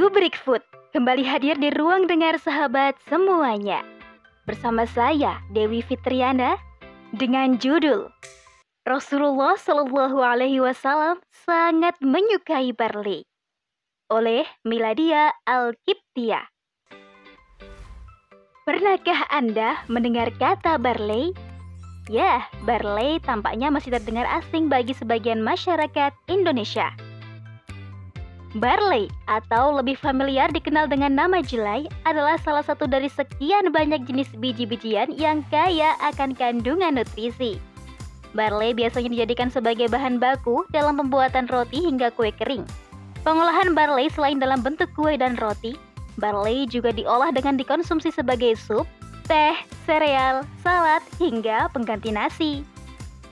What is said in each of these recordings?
Rubrik Food kembali hadir di ruang dengar sahabat semuanya. Bersama saya Dewi Fitriana dengan judul Rasulullah Shallallahu Alaihi Wasallam sangat menyukai barley oleh Miladia Al-Kiptia. Pernahkah Anda mendengar kata barley? Ya, barley tampaknya masih terdengar asing bagi sebagian masyarakat Indonesia. Barley atau lebih familiar dikenal dengan nama jelai adalah salah satu dari sekian banyak jenis biji-bijian yang kaya akan kandungan nutrisi. Barley biasanya dijadikan sebagai bahan baku dalam pembuatan roti hingga kue kering. Pengolahan barley selain dalam bentuk kue dan roti, barley juga diolah dengan dikonsumsi sebagai sup, teh, sereal, salad, hingga pengganti nasi.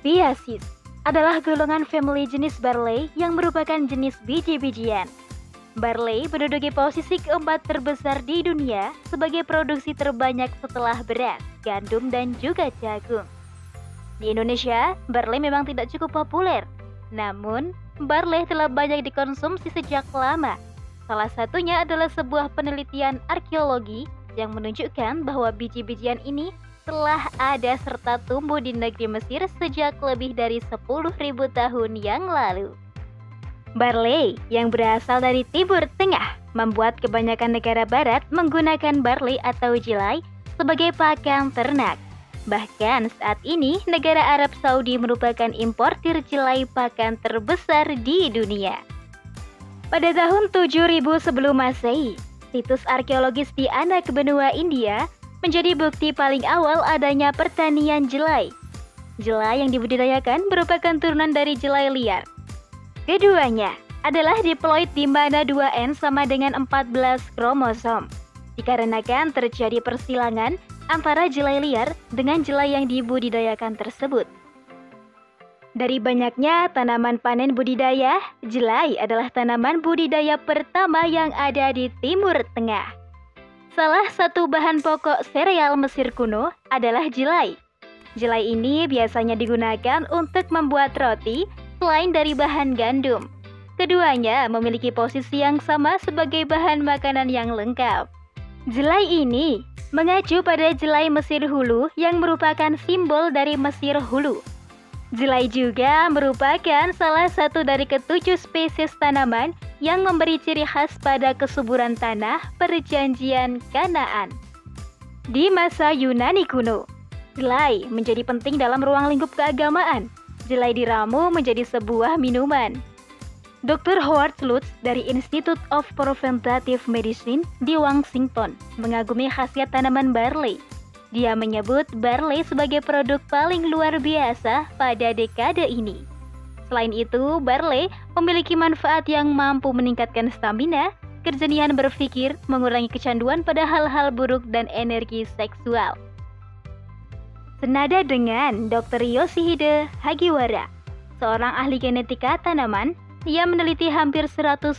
Biasis adalah golongan family jenis barley yang merupakan jenis biji-bijian. Barley menduduki posisi keempat terbesar di dunia sebagai produksi terbanyak setelah beras, gandum, dan juga jagung. Di Indonesia, barley memang tidak cukup populer. Namun, barley telah banyak dikonsumsi sejak lama. Salah satunya adalah sebuah penelitian arkeologi yang menunjukkan bahwa biji-bijian ini telah ada serta tumbuh di negeri Mesir sejak lebih dari 10.000 tahun yang lalu. Barley yang berasal dari Timur Tengah membuat kebanyakan negara barat menggunakan barley atau jelai sebagai pakan ternak. Bahkan saat ini negara Arab Saudi merupakan importir jelai pakan terbesar di dunia. Pada tahun 7000 sebelum Masehi, situs arkeologis di anak benua India menjadi bukti paling awal adanya pertanian jelai. Jelai yang dibudidayakan merupakan turunan dari jelai liar. Keduanya adalah diploid di mana 2N sama dengan 14 kromosom. Dikarenakan terjadi persilangan antara jelai liar dengan jelai yang dibudidayakan tersebut. Dari banyaknya tanaman panen budidaya, jelai adalah tanaman budidaya pertama yang ada di Timur Tengah. Salah satu bahan pokok sereal Mesir kuno adalah jelai. Jelai ini biasanya digunakan untuk membuat roti selain dari bahan gandum. Keduanya memiliki posisi yang sama sebagai bahan makanan yang lengkap. Jelai ini mengacu pada jelai Mesir Hulu yang merupakan simbol dari Mesir Hulu. Jelai juga merupakan salah satu dari ketujuh spesies tanaman yang memberi ciri khas pada kesuburan tanah perjanjian Kanaan. Di masa Yunani kuno, jelai menjadi penting dalam ruang lingkup keagamaan. Jelai diramu menjadi sebuah minuman. Dr. Howard Lutz dari Institute of Preventative Medicine di Washington mengagumi khasiat tanaman barley dia menyebut barley sebagai produk paling luar biasa pada dekade ini. Selain itu, barley memiliki manfaat yang mampu meningkatkan stamina, kerjenihan berpikir, mengurangi kecanduan pada hal-hal buruk dan energi seksual. Senada dengan Dr. Yoshihide Hagiwara, seorang ahli genetika tanaman, ia meneliti hampir 150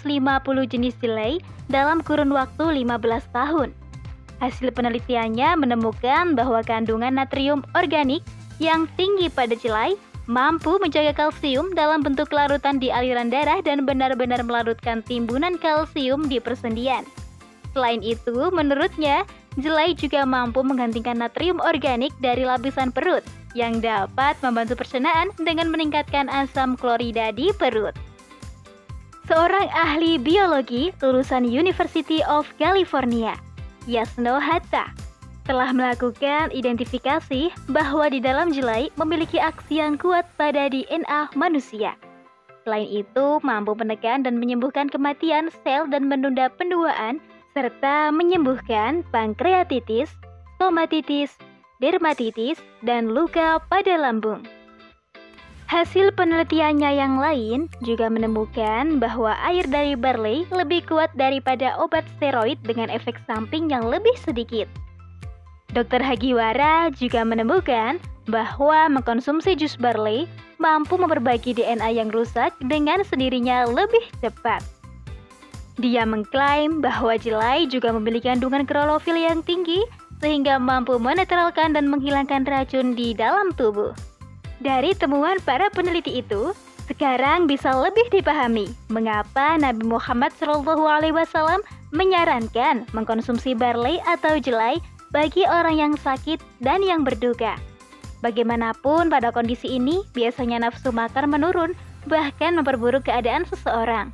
jenis jelai dalam kurun waktu 15 tahun. Hasil penelitiannya menemukan bahwa kandungan natrium organik yang tinggi pada jelai mampu menjaga kalsium dalam bentuk larutan di aliran darah dan benar-benar melarutkan timbunan kalsium di persendian. Selain itu, menurutnya, jelai juga mampu menggantikan natrium organik dari lapisan perut yang dapat membantu pencernaan dengan meningkatkan asam klorida di perut. Seorang ahli biologi lulusan University of California Yasno Hatta telah melakukan identifikasi bahwa di dalam jelai memiliki aksi yang kuat pada DNA manusia. Selain itu, mampu menekan dan menyembuhkan kematian sel dan menunda penduaan, serta menyembuhkan pankreatitis, stomatitis, dermatitis, dan luka pada lambung. Hasil penelitiannya yang lain juga menemukan bahwa air dari barley lebih kuat daripada obat steroid dengan efek samping yang lebih sedikit. Dr. Hagiwara juga menemukan bahwa mengkonsumsi jus barley mampu memperbaiki DNA yang rusak dengan sendirinya lebih cepat. Dia mengklaim bahwa jelai juga memiliki kandungan klorofil yang tinggi sehingga mampu menetralkan dan menghilangkan racun di dalam tubuh. Dari temuan para peneliti itu, Sekarang bisa lebih dipahami mengapa Nabi Muhammad SAW menyarankan mengkonsumsi barley atau jelai bagi orang yang sakit dan yang berduka. Bagaimanapun pada kondisi ini biasanya nafsu makan menurun bahkan memperburuk keadaan seseorang.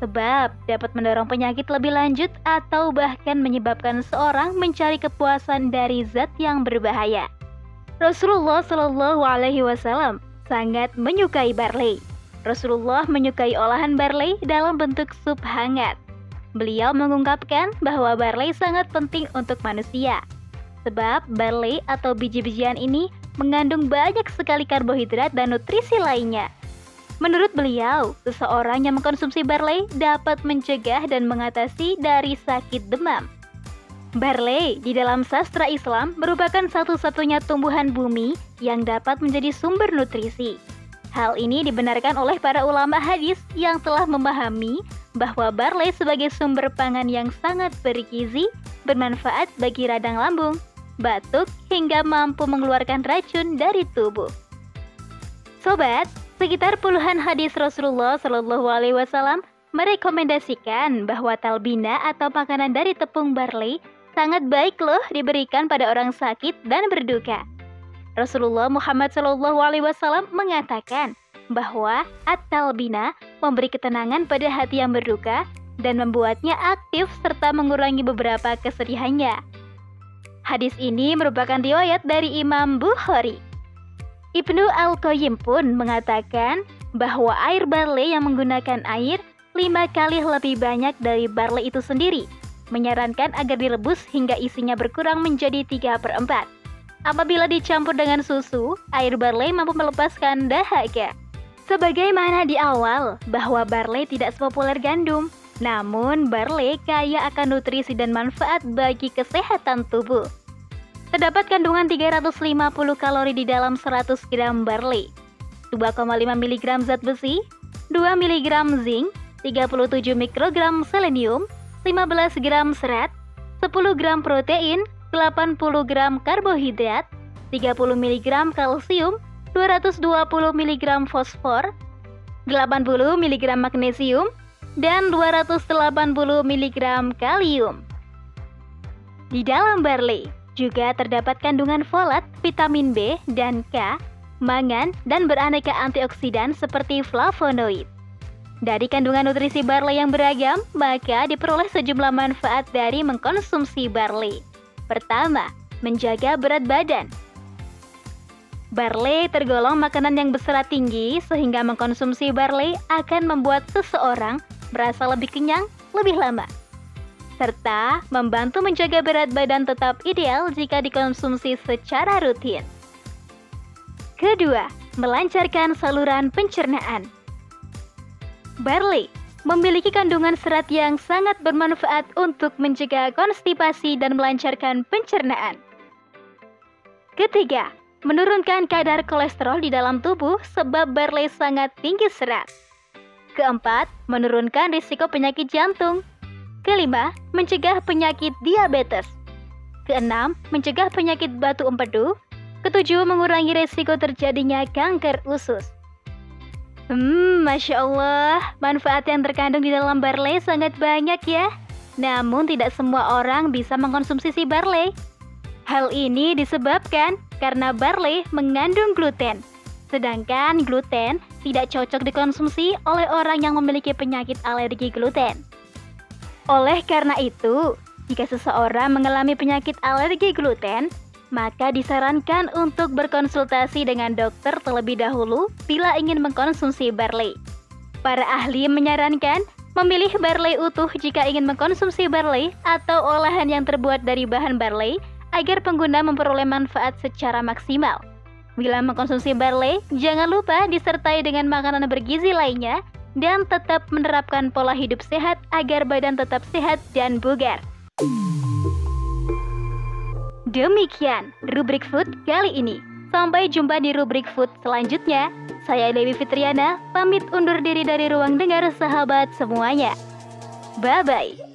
Sebab dapat mendorong penyakit lebih lanjut atau bahkan menyebabkan seorang mencari kepuasan dari zat yang berbahaya. Rasulullah Shallallahu Alaihi Wasallam sangat menyukai barley. Rasulullah menyukai olahan barley dalam bentuk sup hangat. Beliau mengungkapkan bahwa barley sangat penting untuk manusia. Sebab barley atau biji-bijian ini mengandung banyak sekali karbohidrat dan nutrisi lainnya. Menurut beliau, seseorang yang mengkonsumsi barley dapat mencegah dan mengatasi dari sakit demam. Barley di dalam sastra Islam merupakan satu-satunya tumbuhan bumi yang dapat menjadi sumber nutrisi. Hal ini dibenarkan oleh para ulama hadis yang telah memahami bahwa barley sebagai sumber pangan yang sangat bergizi bermanfaat bagi radang lambung, batuk, hingga mampu mengeluarkan racun dari tubuh. Sobat, sekitar puluhan hadis Rasulullah Shallallahu Alaihi Wasallam merekomendasikan bahwa talbina atau makanan dari tepung barley sangat baik loh diberikan pada orang sakit dan berduka. Rasulullah Muhammad Wasallam mengatakan bahwa at-talbina memberi ketenangan pada hati yang berduka dan membuatnya aktif serta mengurangi beberapa kesedihannya. Hadis ini merupakan riwayat dari Imam Bukhari. Ibnu Al-Qayyim pun mengatakan bahwa air barley yang menggunakan air lima kali lebih banyak dari barley itu sendiri, menyarankan agar direbus hingga isinya berkurang menjadi 3 per 4. Apabila dicampur dengan susu, air barley mampu melepaskan dahaga. Sebagaimana di awal, bahwa barley tidak sepopuler gandum, namun barley kaya akan nutrisi dan manfaat bagi kesehatan tubuh. Terdapat kandungan 350 kalori di dalam 100 gram barley, 2,5 mg zat besi, 2 mg zinc, 37 mikrogram selenium, 15 gram serat, 10 gram protein, 80 gram karbohidrat, 30 mg kalsium, 220 mg fosfor, 80 mg magnesium, dan 280 mg kalium. Di dalam barley, juga terdapat kandungan folat, vitamin B dan K, mangan, dan beraneka antioksidan seperti flavonoid. Dari kandungan nutrisi barley yang beragam, maka diperoleh sejumlah manfaat dari mengkonsumsi barley. Pertama, menjaga berat badan. Barley tergolong makanan yang berserat tinggi sehingga mengkonsumsi barley akan membuat seseorang merasa lebih kenyang lebih lama serta membantu menjaga berat badan tetap ideal jika dikonsumsi secara rutin. Kedua, melancarkan saluran pencernaan. Barley memiliki kandungan serat yang sangat bermanfaat untuk mencegah konstipasi dan melancarkan pencernaan. Ketiga, menurunkan kadar kolesterol di dalam tubuh sebab barley sangat tinggi serat. Keempat, menurunkan risiko penyakit jantung Kelima, mencegah penyakit diabetes. Keenam, mencegah penyakit batu empedu. Ketujuh, mengurangi resiko terjadinya kanker usus. Hmm, Masya Allah, manfaat yang terkandung di dalam barley sangat banyak ya. Namun tidak semua orang bisa mengkonsumsi si barley. Hal ini disebabkan karena barley mengandung gluten. Sedangkan gluten tidak cocok dikonsumsi oleh orang yang memiliki penyakit alergi gluten. Oleh karena itu, jika seseorang mengalami penyakit alergi gluten, maka disarankan untuk berkonsultasi dengan dokter terlebih dahulu bila ingin mengkonsumsi barley. Para ahli menyarankan memilih barley utuh jika ingin mengkonsumsi barley atau olahan yang terbuat dari bahan barley agar pengguna memperoleh manfaat secara maksimal. Bila mengkonsumsi barley, jangan lupa disertai dengan makanan bergizi lainnya dan tetap menerapkan pola hidup sehat agar badan tetap sehat dan bugar. Demikian rubrik food kali ini. Sampai jumpa di rubrik food selanjutnya. Saya Dewi Fitriana, pamit undur diri dari ruang dengar sahabat semuanya. Bye-bye.